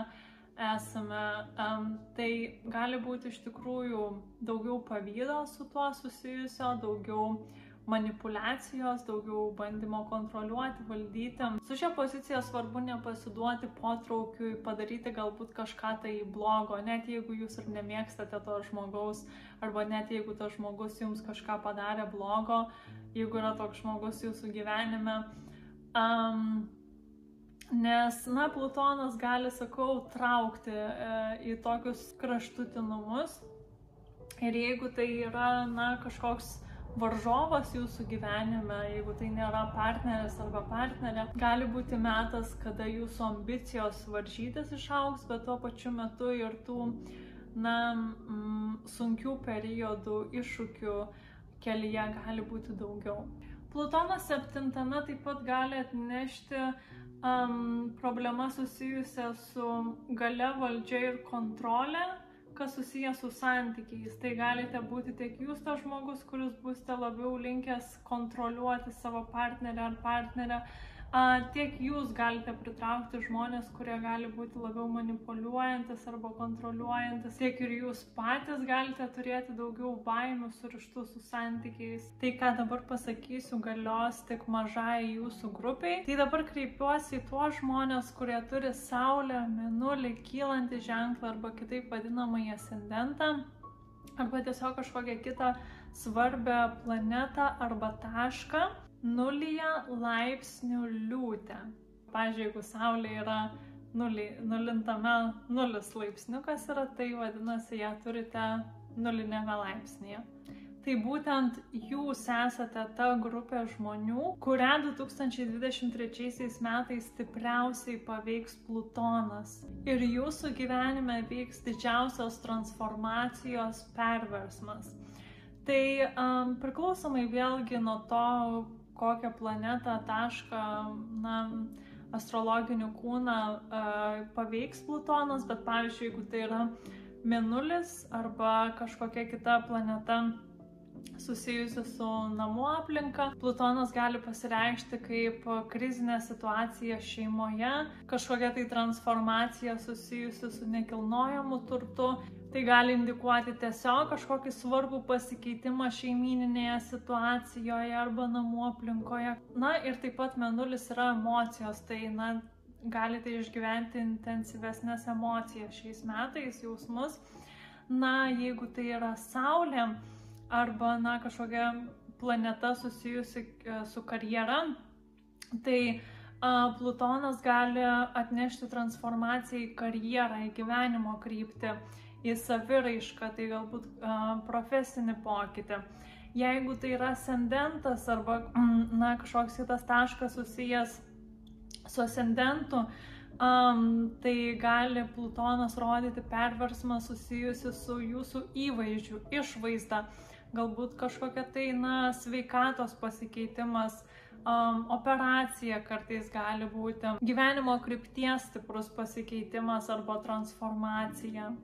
esame, um, tai gali būti iš tikrųjų daugiau pavydo su tuo susijusio, daugiau manipulacijos, daugiau bandymo kontroliuoti, valdyti. Su šia pozicija svarbu nepasiduoti potraukiui, padaryti galbūt kažką tai blogo, net jeigu jūs ir nemėgstate to žmogaus, arba net jeigu tas žmogus jums kažką padarė blogo, jeigu yra toks žmogus jūsų gyvenime. Um, Nes, na, Plutonas gali, sakau, traukti e, į tokius kraštutinumus. Ir jeigu tai yra, na, kažkoks varžovas jūsų gyvenime, jeigu tai nėra partneris arba partnerė, gali būti metas, kada jūsų ambicijos varžytis išauks, bet tuo pačiu metu ir tų, na, mm, sunkių periodų, iššūkių kelyje gali būti daugiau. Plutonas septintame taip pat gali atnešti um, problemas susijusias su gale, valdžia ir kontrolė kas susijęs su santykiais. Tai galite būti tiek jūs tas žmogus, kuris būsite labiau linkęs kontroliuoti savo partnerę ar partnerę, tiek jūs galite pritraukti žmonės, kurie gali būti labiau manipuliuojantis arba kontroliuojantis, tiek ir jūs patys galite turėti daugiau baimių surištų su santykiais. Tai, ką dabar pasakysiu, galios tik mažai jūsų grupiai. Tai dabar kreipiuosi į tuos žmonės, kurie turi Saulę, Menulį, kylantį ženklą arba kitaip vadinamąjį ascendentą arba tiesiog kažkokią kitą svarbę planetą arba tašką nulyje laipsnių liūtę. Pavyzdžiui, jeigu Saulė yra nulį, nulintame nulis laipsniukas yra, tai vadinasi, ją turite nulinėme laipsnėje. Tai būtent jūs esate ta grupė žmonių, kurią 2023 metais stipriausiai paveiks Plutonas. Ir jūsų gyvenime vyks didžiausios transformacijos perversmas. Tai um, priklausomai vėlgi nuo to, kokią planetą, tašką, na, astrologinį kūną paveiks Plutonas, bet pavyzdžiui, jeigu tai yra Mėnulis arba kažkokia kita planeta susijusi su namų aplinka, Plutonas gali pasireikšti kaip krizinė situacija šeimoje, kažkokia tai transformacija susijusi su nekilnojamu turtu Tai gali indikuoti tiesiog kažkokį svarbų pasikeitimą šeimininėje situacijoje arba namų aplinkoje. Na ir taip pat menulis yra emocijos, tai na, galite išgyventi intensyvesnės emocijas šiais metais, jausmus. Na, jeigu tai yra Saulė arba na, kažkokia planeta susijusi e, su karjera, tai a, Plutonas gali atnešti transformaciją į karjerą, į gyvenimo kryptį į saviraišką, tai galbūt profesinį pokytį. Jeigu tai yra ascendentas arba, <clears throat> na, kažkoks kitas taškas susijęs su ascendentu, um, tai gali Plutonas rodyti perversmą susijusi su jūsų įvaizdžiu, išvaizda, galbūt kažkokia tai, na, sveikatos pasikeitimas, um, operacija kartais gali būti, gyvenimo krypties stiprus pasikeitimas arba transformacija.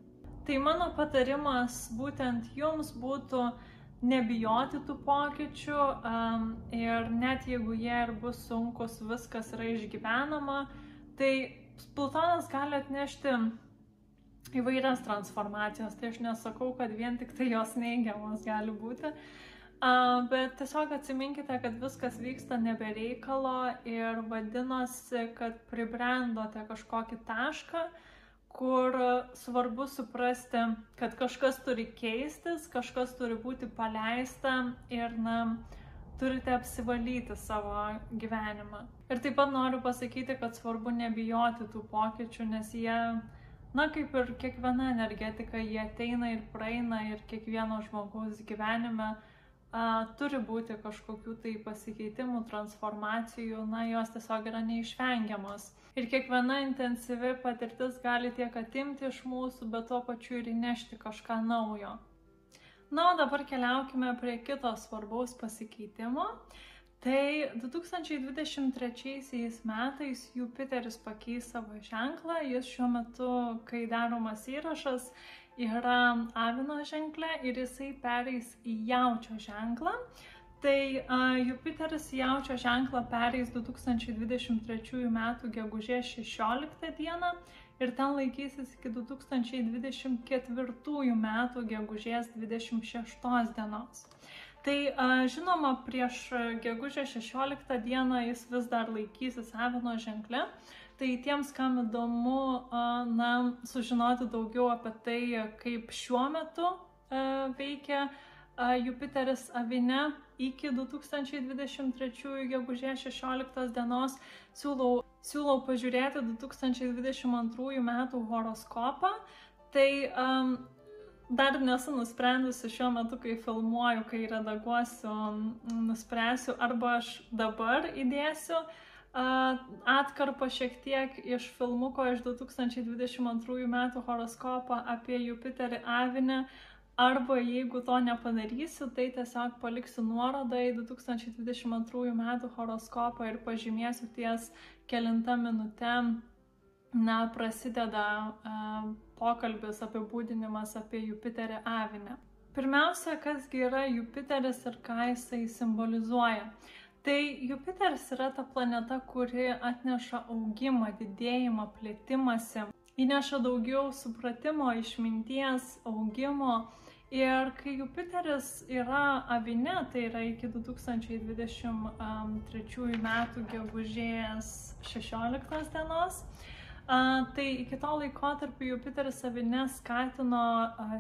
Tai mano patarimas būtent jums būtų nebijoti tų pokyčių um, ir net jeigu jie ir bus sunkus, viskas yra išgyvenama, tai Plutonas gali atnešti įvairias transformacijas, tai aš nesakau, kad vien tik tai jos neigiamos gali būti, uh, bet tiesiog atsiminkite, kad viskas vyksta nebereikalo ir vadinosi, kad pribrendote kažkokį tašką, uh, kur svarbu suprasti, kad kažkas turi keistis, kažkas turi būti paleista ir, na, turite apsivalyti savo gyvenimą. Ir taip pat noriu pasakyti, kad svarbu nebijoti tų pokyčių, nes jie, na, kaip ir kiekviena energetika, jie ateina ir praeina ir kiekvieno žmogaus gyvenime a, turi būti kažkokių tai pasikeitimų, transformacijų, na, jos tiesiog yra neišvengiamos. Ir kiekviena intensyvi patirtis gali tiek atimti iš mūsų, bet tuo pačiu ir įnešti kažką naujo. Na, o dabar keliaukime prie kito svarbaus pasikeitimo. Tai 2023 metais Jupiteris pakeis savo ženklą, jis šiuo metu, kai daromas įrašas, yra avino ženklė ir jisai pereis į jaučio ženklą. Tai uh, Jupiteris jaučio ženklą pereis 2023 m. gegužės 16 d. ir ten laikysis iki 2024 m. gegužės 26 dienos. Tai žinoma, prieš gegužę 16 dieną jis vis dar laikysis Avino ženklė. Tai tiems, kam įdomu na, sužinoti daugiau apie tai, kaip šiuo metu veikia Jupiteris Avine iki 2023 gegužės 16 dienos, siūlau, siūlau pažiūrėti 2022 metų horoskopą. Tai um, dar nesu nusprendusi šiuo metu, kai filmuoju, kai redaguosiu, nuspręsiu, arba aš dabar įdėsiu atkarpą šiek tiek iš filmuko iš 2022 metų horoskopo apie Jupiterį Avinę, arba jeigu to nepadarysiu, tai tiesiog paliksiu nuorodą į 2022 metų horoskopą ir pažymėsiu ties kelinta minutė na, prasideda uh, pokalbis apibūdinimas apie Jupiterį avinę. Pirmiausia, kasgi yra Jupiteris ir ką jisai simbolizuoja. Tai Jupiteris yra ta planeta, kuri atneša augimą, didėjimą, plėtimąsi, įneša daugiau supratimo, išminties, augimo. Ir kai Jupiteris yra avine, tai yra iki 2023 metų gegužės 16 dienos, tai iki to laiko tarp Jupiteris savinę skatino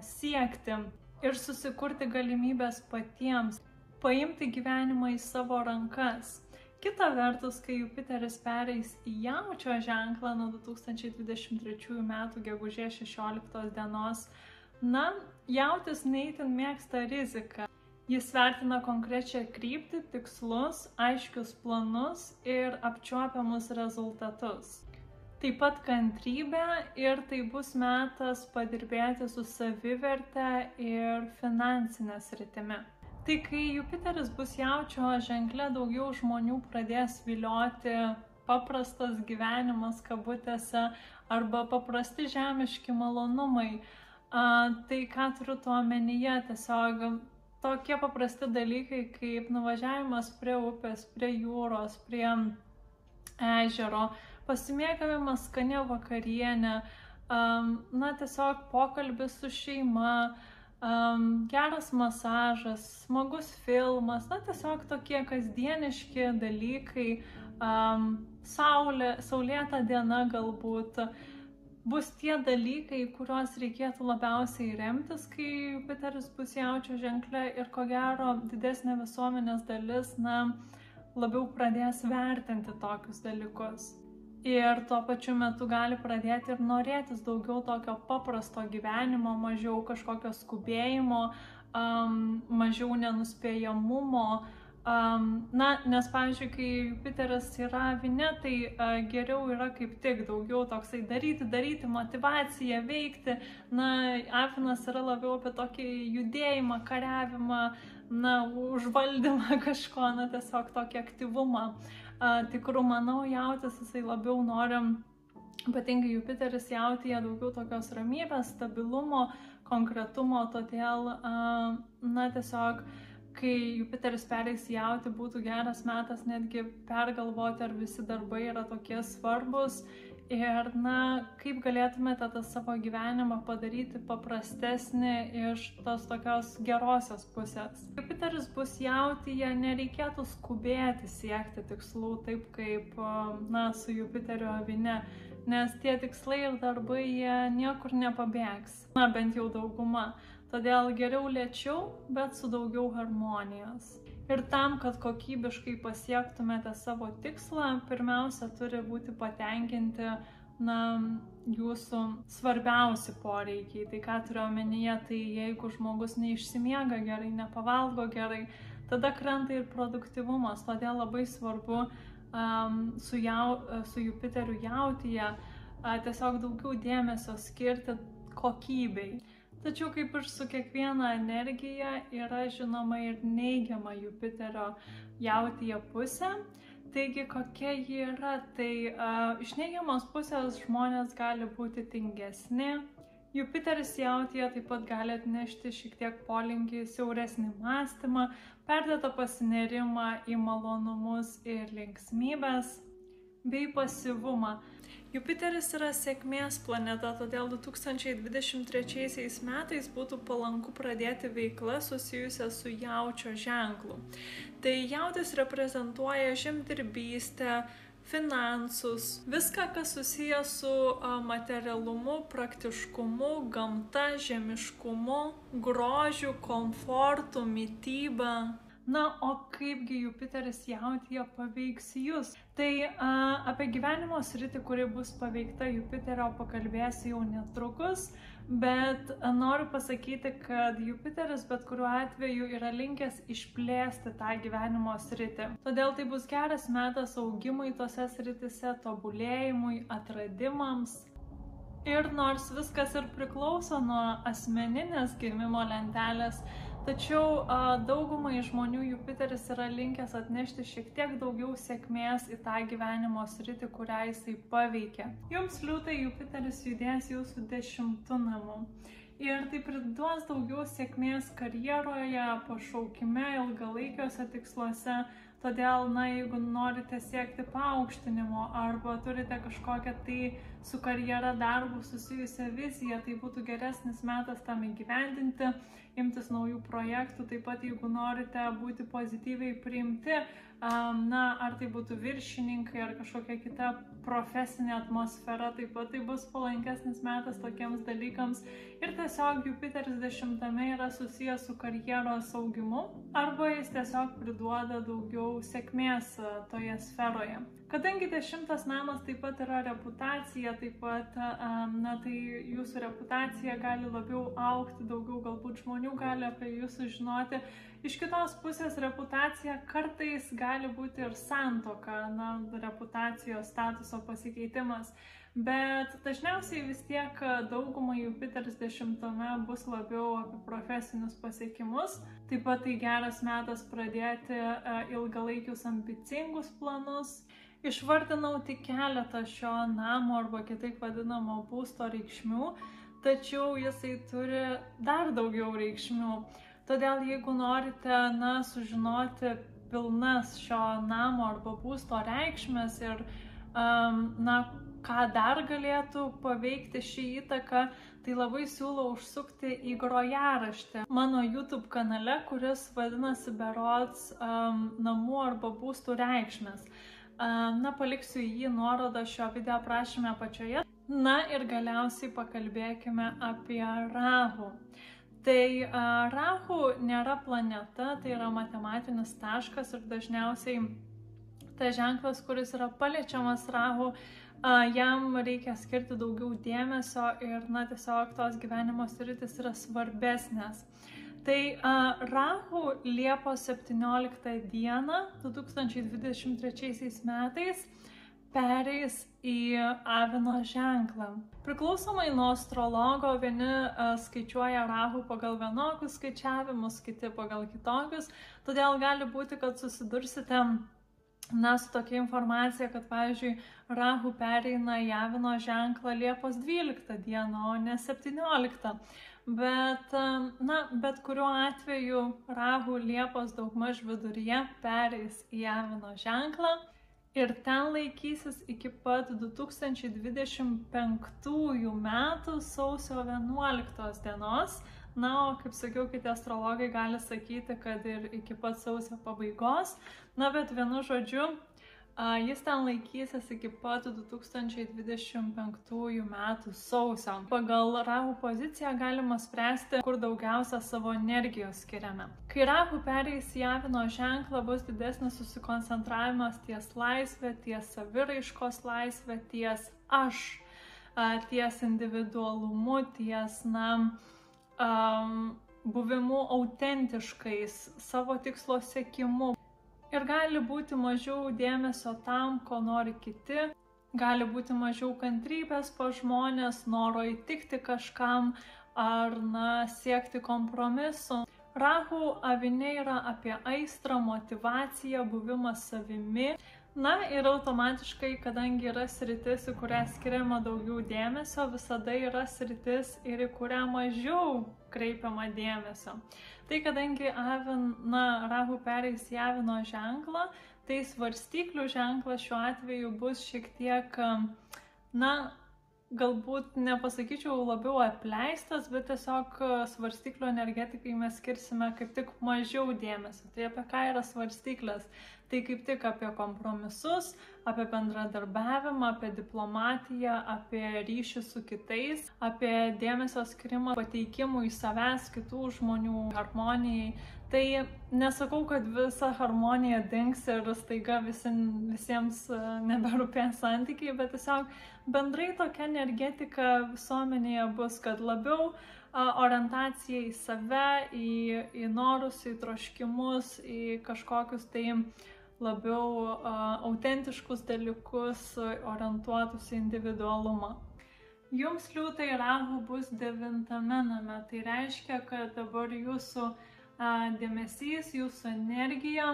siekti ir susikurti galimybės patiems, paimti gyvenimą į savo rankas. Kita vertus, kai Jupiteris pereis į jaučio ženklą nuo 2023 m. gegužės 16 dienos, na, jautis neįtin mėgsta riziką. Jis vertina konkrečią kryptį, tikslus, aiškius planus ir apčiuopiamus rezultatus taip pat kantrybę ir tai bus metas padirbėti su saviverte ir finansinė sritimi. Tai kai Jupiteris bus jaučio ženklė, daugiau žmonių pradės vilioti paprastas gyvenimas kabutėse arba paprasti žemiški malonumai. Tai ką turiu tuo omenyje, tiesiog tokie paprasti dalykai kaip nuvažiavimas prie upės, prie jūros, prie ežero, pasimėgavimas skanė vakarienė, na tiesiog pokalbis su šeima, geras masažas, smagus filmas, na tiesiog tokie kasdieniški dalykai, saulė, saulėta diena galbūt. Bus tie dalykai, kuriuos reikėtų labiausiai remtis, kai Jupiteris bus jaučio ženklė ir ko gero didesnė visuomenės dalis, na, labiau pradės vertinti tokius dalykus ir tuo pačiu metu gali pradėti ir norėtis daugiau tokio paprasto gyvenimo, mažiau kažkokio skubėjimo, um, mažiau nenuspėjamumo. Um, na, nes, pavyzdžiui, kai Jupiteras yra vinė, tai uh, geriau yra kaip tik daugiau toksai daryti, daryti, motivaciją, veikti. Na, Afinas yra labiau apie tokį judėjimą, kariavimą, na, užvaldymą <laughs> kažko, na, tiesiog tokį aktyvumą. Uh, tikrų, manau, jautis jisai labiau nori, ypatingai Jupiteris jautyje, daugiau tokios ramybės, stabilumo, konkretumo, todėl, na, tiesiog, kai Jupiteris pereis jauti, būtų geras metas netgi pergalvoti, ar visi darbai yra tokie svarbus Ir, na, kaip galėtumėte tą savo gyvenimą padaryti paprastesnį iš tos tokios gerosios pusės. Jupiteris bus jautyje, nereikėtų skubėti siekti tikslų taip kaip, na, su Jupiteriu avine, nes tie tikslai ir darbai jie niekur nepabėgs. Na, bent jau dauguma. Todėl geriau lėčiau, bet su daugiau harmonijos. Ir tam, kad kokybiškai pasiektumėte savo tikslą, pirmiausia turi būti patenkinti na, jūsų svarbiausi poreikiai. Tai ką turiu omenyje, tai jeigu žmogus neišsimiega gerai, nepavalgo gerai, tada krenta ir produktivumas. Todėl labai svarbu um, su, jau, su Jupiteriu jautyje uh, tiesiog daugiau dėmesio skirti kokybei. Tačiau kaip ir su kiekviena energija yra žinoma ir neigiama Jupiterio jautyje pusė. Taigi kokia ji yra, tai uh, iš neigiamos pusės žmonės gali būti tingesni. Jupiteris jautyje taip pat gali atnešti šiek tiek polinkį siauresnį mąstymą, perdėtą pasinerimą į malonumus ir linksmybės. Bei pasyvumą. Jupiteris yra sėkmės planeta, todėl 2023 metais būtų palanku pradėti veiklą susijusią su jaučio ženklu. Tai jautis reprezentuoja žemdirbystę, finansus, viską, kas susijęs su materialumu, praktiškumu, gamta, žemiškumu, grožiu, komfortu, mytyba. Na, o kaipgi Jupiteris jautyje paveiks jūs? Tai a, apie gyvenimo sritį, kuri bus paveikta Jupiterio, pakalbėsiu jau netrukus, bet a, noriu pasakyti, kad Jupiteris bet kuriuo atveju yra linkęs išplėsti tą gyvenimo sritį. Todėl tai bus geras metas augimui tose sritise, tobulėjimui, atradimams, Ir nors viskas ir priklauso nuo asmeninės gimimo lentelės, Tačiau daugumai žmonių Jupiteris yra linkęs atnešti šiek tiek daugiau sėkmės į tą gyvenimo sritį, kurią jisai paveikia. Jums liūtai Jupiteris judės jūsų dešimtų namų. Ir tai priduos daugiau sėkmės karjeroje, pašaukime, ilgalaikiuose tiksluose. Todėl, na, jeigu norite siekti paaukštinimo arba turite kažkokią tai su karjera darbu susijusią viziją, tai būtų geresnis metas tam įgyvendinti imtis naujų projektų, taip pat jeigu norite būti pozityviai priimti, na, ar tai būtų viršininkai ar kažkokia kita profesinė atmosfera, taip pat tai bus palankesnis metas tokiems dalykams. Ir tiesiog Jupiteris dešimtame yra susijęs su karjeros augimu, arba jis tiesiog priduoda daugiau sėkmės toje sferoje. Kadangi dešimtas namas taip pat yra reputacija, taip pat, na, tai jūsų reputacija gali labiau aukti, daugiau galbūt žmonių gali apie jūs sužinoti. Iš kitos pusės reputacija kartais gali būti ir santoka, na, reputacijos statuso pasikeitimas. Bet dažniausiai vis tiek daugumai Jupiteris dešimtame bus labiau apie profesinius pasiekimus. Taip pat tai geras metas pradėti ilgalaikius ambicingus planus Išvardinau tik keletą šio namo arba kitaip vadinamo būsto reikšmių, tačiau jisai turi dar daugiau reikšmių. Todėl jeigu norite, na, sužinoti pilnas šio namo arba būsto reikšmės ir, um, na, ką dar galėtų paveikti šį įtaką, tai labai siūlau užsukti į grojaraštį mano YouTube kanale, kuris vadinasi Berods um, namų arba būstų reikšmės. Na, paliksiu jį nuorodą šio video aprašymę apačioje. Na ir galiausiai pakalbėkime apie Rahu. Tai Rahu nėra planeta, tai yra matematinis taškas ir dažniausiai tas ženklas, kuris yra paliečiamas Rahu, jam reikia skirti daugiau dėmesio ir, na, tiesiog tos gyvenimo sritis yra svarbesnės. Tai Rahu Liepos 17 dieną 2023 metais pereis į Avino ženklą. Priklausomai nuo astrologo, vieni uh, skaičiuoja Rahu pagal vienokius skaičiavimus, kiti pagal kitokius, todėl gali būti, kad susidursite na, su tokia informacija, kad, pavyzdžiui, Rahu pereina į Avino ženklą Liepos 12 dieną, o ne 17. Bet, na, bet kuriuo atveju Rahu Liepos daugmaž viduryje pereis į Avino ženklą ir ten laikysis iki pat 2025 metų sausio 11 dienos. Na, o kaip sakiau, kiti astrologai gali sakyti, kad ir iki pat sausio pabaigos. Na, bet vienu žodžiu, Jis ten laikysis iki pat 2025 metų sausio. Pagal Rahu poziciją galima spręsti, kur daugiausia savo energijos skiriame. Kai Rahu pereis į Avino ženklą, bus didesnis susikoncentravimas ties laisvė, ties saviraiškos laisvė, ties aš, ties individualumu, ties, na, um, buvimu autentiškais, savo tikslo sėkimu ir gali būti mažiau dėmesio tam, ko nori kiti, gali būti mažiau kantrybės po žmonės, noro įtikti kažkam ar na, siekti kompromisu. Rahu avinė yra apie aistrą, motivaciją, buvimą savimi. Na ir automatiškai, kadangi yra sritis, į kurią skiriama daugiau dėmesio, visada yra sritis ir į kurią mažiau kreipiama dėmesio. Tai kadangi avin, na, rahu pereis į avino ženklą, tai svarstyklių ženklas šiuo atveju bus šiek tiek, na, galbūt nepasakyčiau labiau apleistas, bet tiesiog svarstyklių energetikai mes skirsime kaip tik mažiau dėmesio. Tai apie ką yra svarstyklės? Tai kaip tik apie kompromisus, apie bendradarbiavimą, apie diplomatiją, apie ryšį su kitais, apie dėmesio skirimą pateikimui savęs, kitų žmonių harmonijai. Tai nesakau, kad visa harmonija dings ir staiga visi, visiems e, neberūpės santykiai, bet tiesiog bendrai tokia energetika visuomenėje bus, kad labiau orientacija į save, į, į norus, į troškimus, į kažkokius tai labiau autentiškus dalykus, orientuotus į individualumą. Jums liūtai rahu bus devintame name, tai reiškia, kad dabar jūsų dėmesys, jūsų energija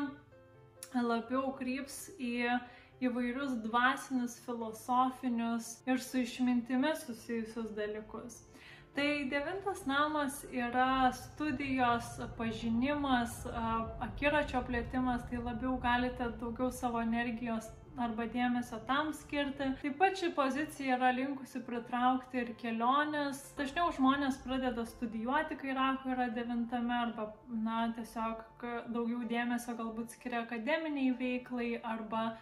labiau kryps į įvairius dvasinius, filosofinius ir su išmintimi susijusius dalykus. Tai devintas namas yra studijos, pažinimas, akiračio plėtimas, tai labiau galite daugiau savo energijos arba dėmesio tam skirti. Taip pat ši pozicija yra linkusi pritraukti ir keliones. Dažniau žmonės pradeda studijuoti, kai rahu yra devintame, arba, na, tiesiog daugiau dėmesio galbūt skiria akademiniai veiklai arba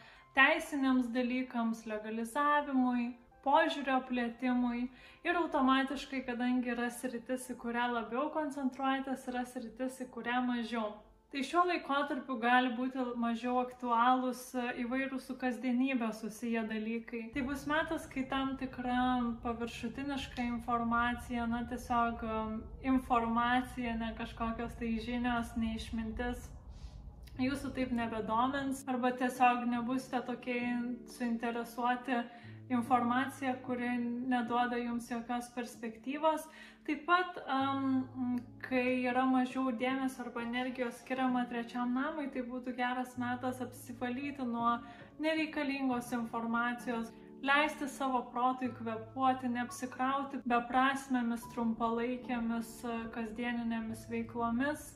teisiniams dalykams, legalizavimui požiūrio plėtimui ir automatiškai, kadangi yra sritis, į kurią labiau koncentruojatės, yra sritis, į kurią mažiau. Tai šiuo laikotarpiu gali būti mažiau aktualūs įvairūs su kasdienybė susiję dalykai. Tai bus metas, kai tam tikra paviršutiniška informacija, na tiesiog um, informacija, ne kažkokios tai žinios, neišmintis jūsų taip nebedomins arba tiesiog nebusite tokie suinteresuoti informacija, kuri neduoda jums jokios perspektyvos. Taip pat, um, kai yra mažiau dėmesio arba energijos skiriama trečiam namui, tai būtų geras metas apsivalyti nuo nereikalingos informacijos, leisti savo protui kvepuoti, neapsikrauti beprasmėmis, trumpalaikėmis, kasdieninėmis veiklomis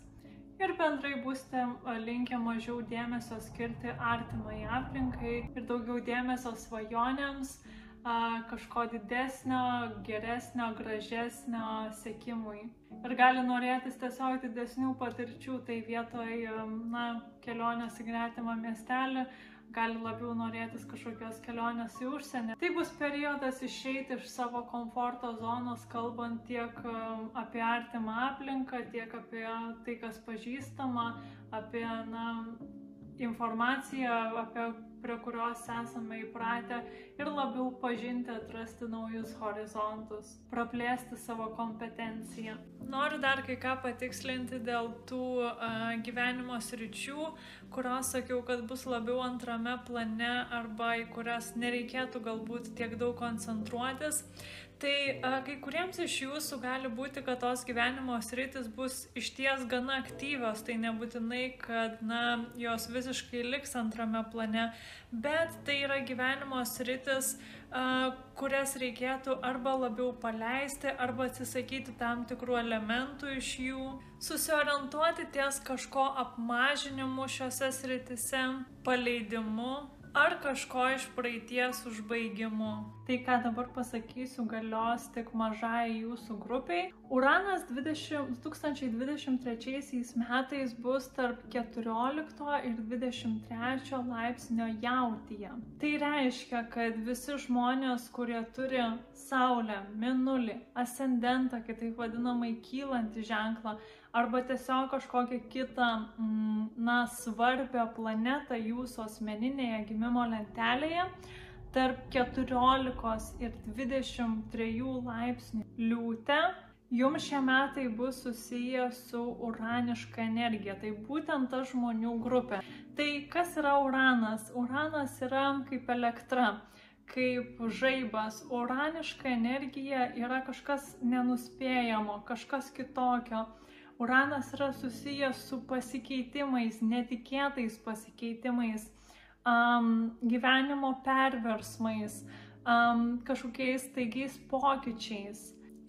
ir bendrai būsite linkę mažiau dėmesio skirti artimai aplinkai ir daugiau dėmesio svajonėms, kažko didesnio, geresnio, gražesnio sėkimui. Ir gali norėtis tiesiog didesnių patirčių, tai vietoj, na, kelionės į gretimą miestelį gali labiau norėtis kažkokios kelionės į užsienį. Tai bus periodas išeiti iš savo komforto zonos, kalbant tiek um, apie artimą aplinką, tiek apie tai, kas pažįstama, apie na, informaciją, apie prie kurios esame įpratę ir labiau pažinti, atrasti naujus horizontus, praplėsti savo kompetenciją. Noriu dar kai ką patikslinti dėl tų uh, gyvenimo sričių, kurios sakiau, kad bus labiau antrame plane arba į kurias nereikėtų galbūt tiek daug koncentruotis. Tai a, kai kuriems iš jūsų gali būti, kad tos gyvenimo sritis bus išties gana aktyvios, tai nebūtinai, kad na, jos visiškai liks antrame plane, bet tai yra gyvenimo sritis, a, kurias reikėtų arba labiau paleisti, arba atsisakyti tam tikrų elementų iš jų, susiorientuoti ties kažko apmažinimu šiuose sritise, paleidimu ar kažko iš praeities užbaigimu. Tai, ką dabar pasakysiu, galios tik mažai jūsų grupiai. Uranas 20, 2023 metais bus tarp 14 ir 23 laipsnio jautyje. Tai reiškia, kad visi žmonės, kurie turi Saulę, Minulį, Ascendentą, kitaip vadinamai kylantį ženklą, arba tiesiog kažkokią kitą, mm, na, svarbę planetą jūsų asmeninėje gimimo lentelėje, tarp 14 ir 23 laipsnių liūtė, jums šie metai bus susiję su uraniška energija. Tai būtent ta žmonių grupė. Tai kas yra uranas? Uranas yra kaip elektra kaip žaibas. Uraniška energija yra kažkas nenuspėjamo, kažkas kitokio Uranas yra susijęs su pasikeitimais, netikėtais pasikeitimais, um, gyvenimo perversmais, um, kažkokiais taigiais pokyčiais,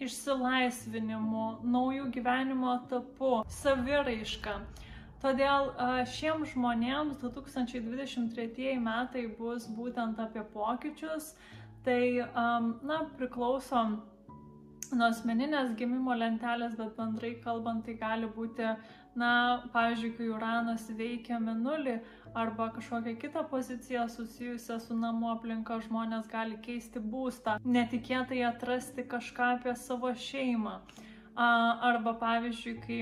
išsilaisvinimu, naujų gyvenimo etapu, saviraiška. Todėl šiems žmonėms 2023 metai bus būtent apie pokyčius, tai, na, priklauso nuo asmeninės gimimo lentelės, bet bendrai kalbant, tai gali būti, na, pavyzdžiui, kai Uranas veikia minulį arba kažkokią kitą poziciją susijusią su namų aplinka, žmonės gali keisti būstą, netikėtai atrasti kažką apie savo šeimą. Arba, pavyzdžiui, kai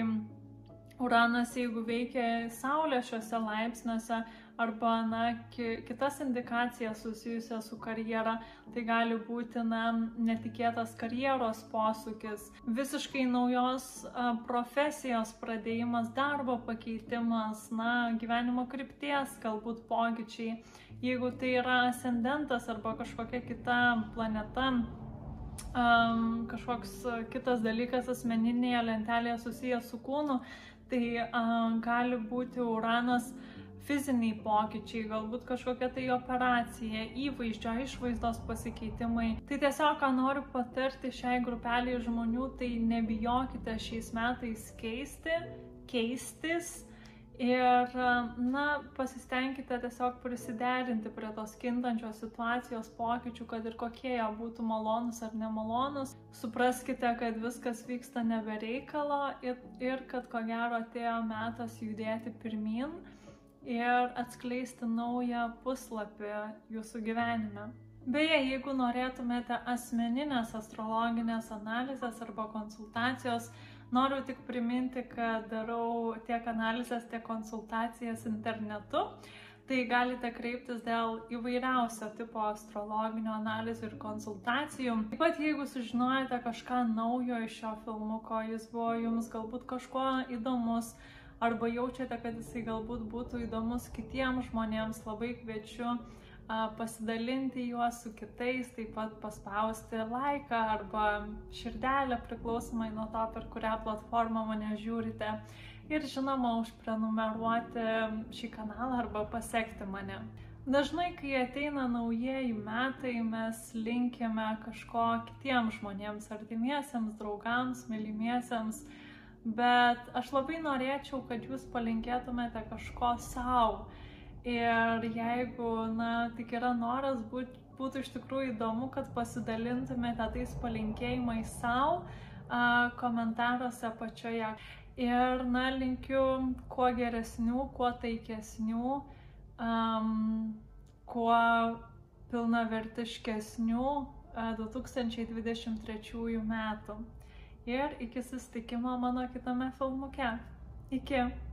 Uranas, jeigu veikia Saulė šiuose laipsniuose arba na, ki, kitas indikacijas susijusias su karjera, tai gali būti na, netikėtas karjeros posūkis, visiškai naujos profesijos pradėjimas, darbo pakeitimas, na, gyvenimo krypties galbūt pokyčiai. Jeigu tai yra ascendentas arba kažkokia kita planeta, um, kažkoks kitas dalykas asmeninėje lentelėje susijęs su kūnu, tai um, gali būti uranas fiziniai pokyčiai, galbūt kažkokia tai operacija, įvaizdžio, išvaizdos pasikeitimai. Tai tiesiog, ką noriu patarti šiai grupeliai žmonių, tai nebijokite šiais metais keisti, keistis Ir, na, pasistengkite tiesiog prisiderinti prie tos kintančios situacijos pokyčių, kad ir kokie jie būtų malonus ar nemalonus. Supraskite, kad viskas vyksta nebereikalo ir, ir kad ko gero atėjo metas judėti pirmin ir atskleisti naują puslapį jūsų gyvenime. Beje, jeigu norėtumėte asmeninės astrologinės analizės arba konsultacijos, Noriu tik priminti, kad darau tiek analizės, tiek konsultacijas internetu. Tai galite kreiptis dėl įvairiausio tipo astrologinių analizių ir konsultacijų. Taip pat jeigu sužinojate kažką naujo iš šio filmuko, jis buvo jums galbūt kažkuo įdomus, arba jaučiate, kad jisai galbūt būtų įdomus kitiems žmonėms, labai kviečiu pasidalinti juos su kitais, taip pat paspausti laiką arba širdelę priklausomai nuo to, per kurią platformą mane žiūrite. Ir žinoma, užprenumeruoti šį kanalą arba pasiekti mane. Dažnai, kai ateina naujieji metai, mes linkime kažko kitiems žmonėms, artimiesiems, draugams, mylimiesiems, bet aš labai norėčiau, kad jūs palinkėtumėte kažko savo Ir jeigu, na, tik yra noras, būt, būtų iš tikrųjų įdomu, kad pasidalintumėte tais palinkėjimais savo komentaruose apačioje. Ir, na, linkiu kuo geresnių, kuo taikesnių, um, kuo pilnavertiškesnių uh, 2023 metų. Ir iki susitikimo mano kitame filmuke. Iki.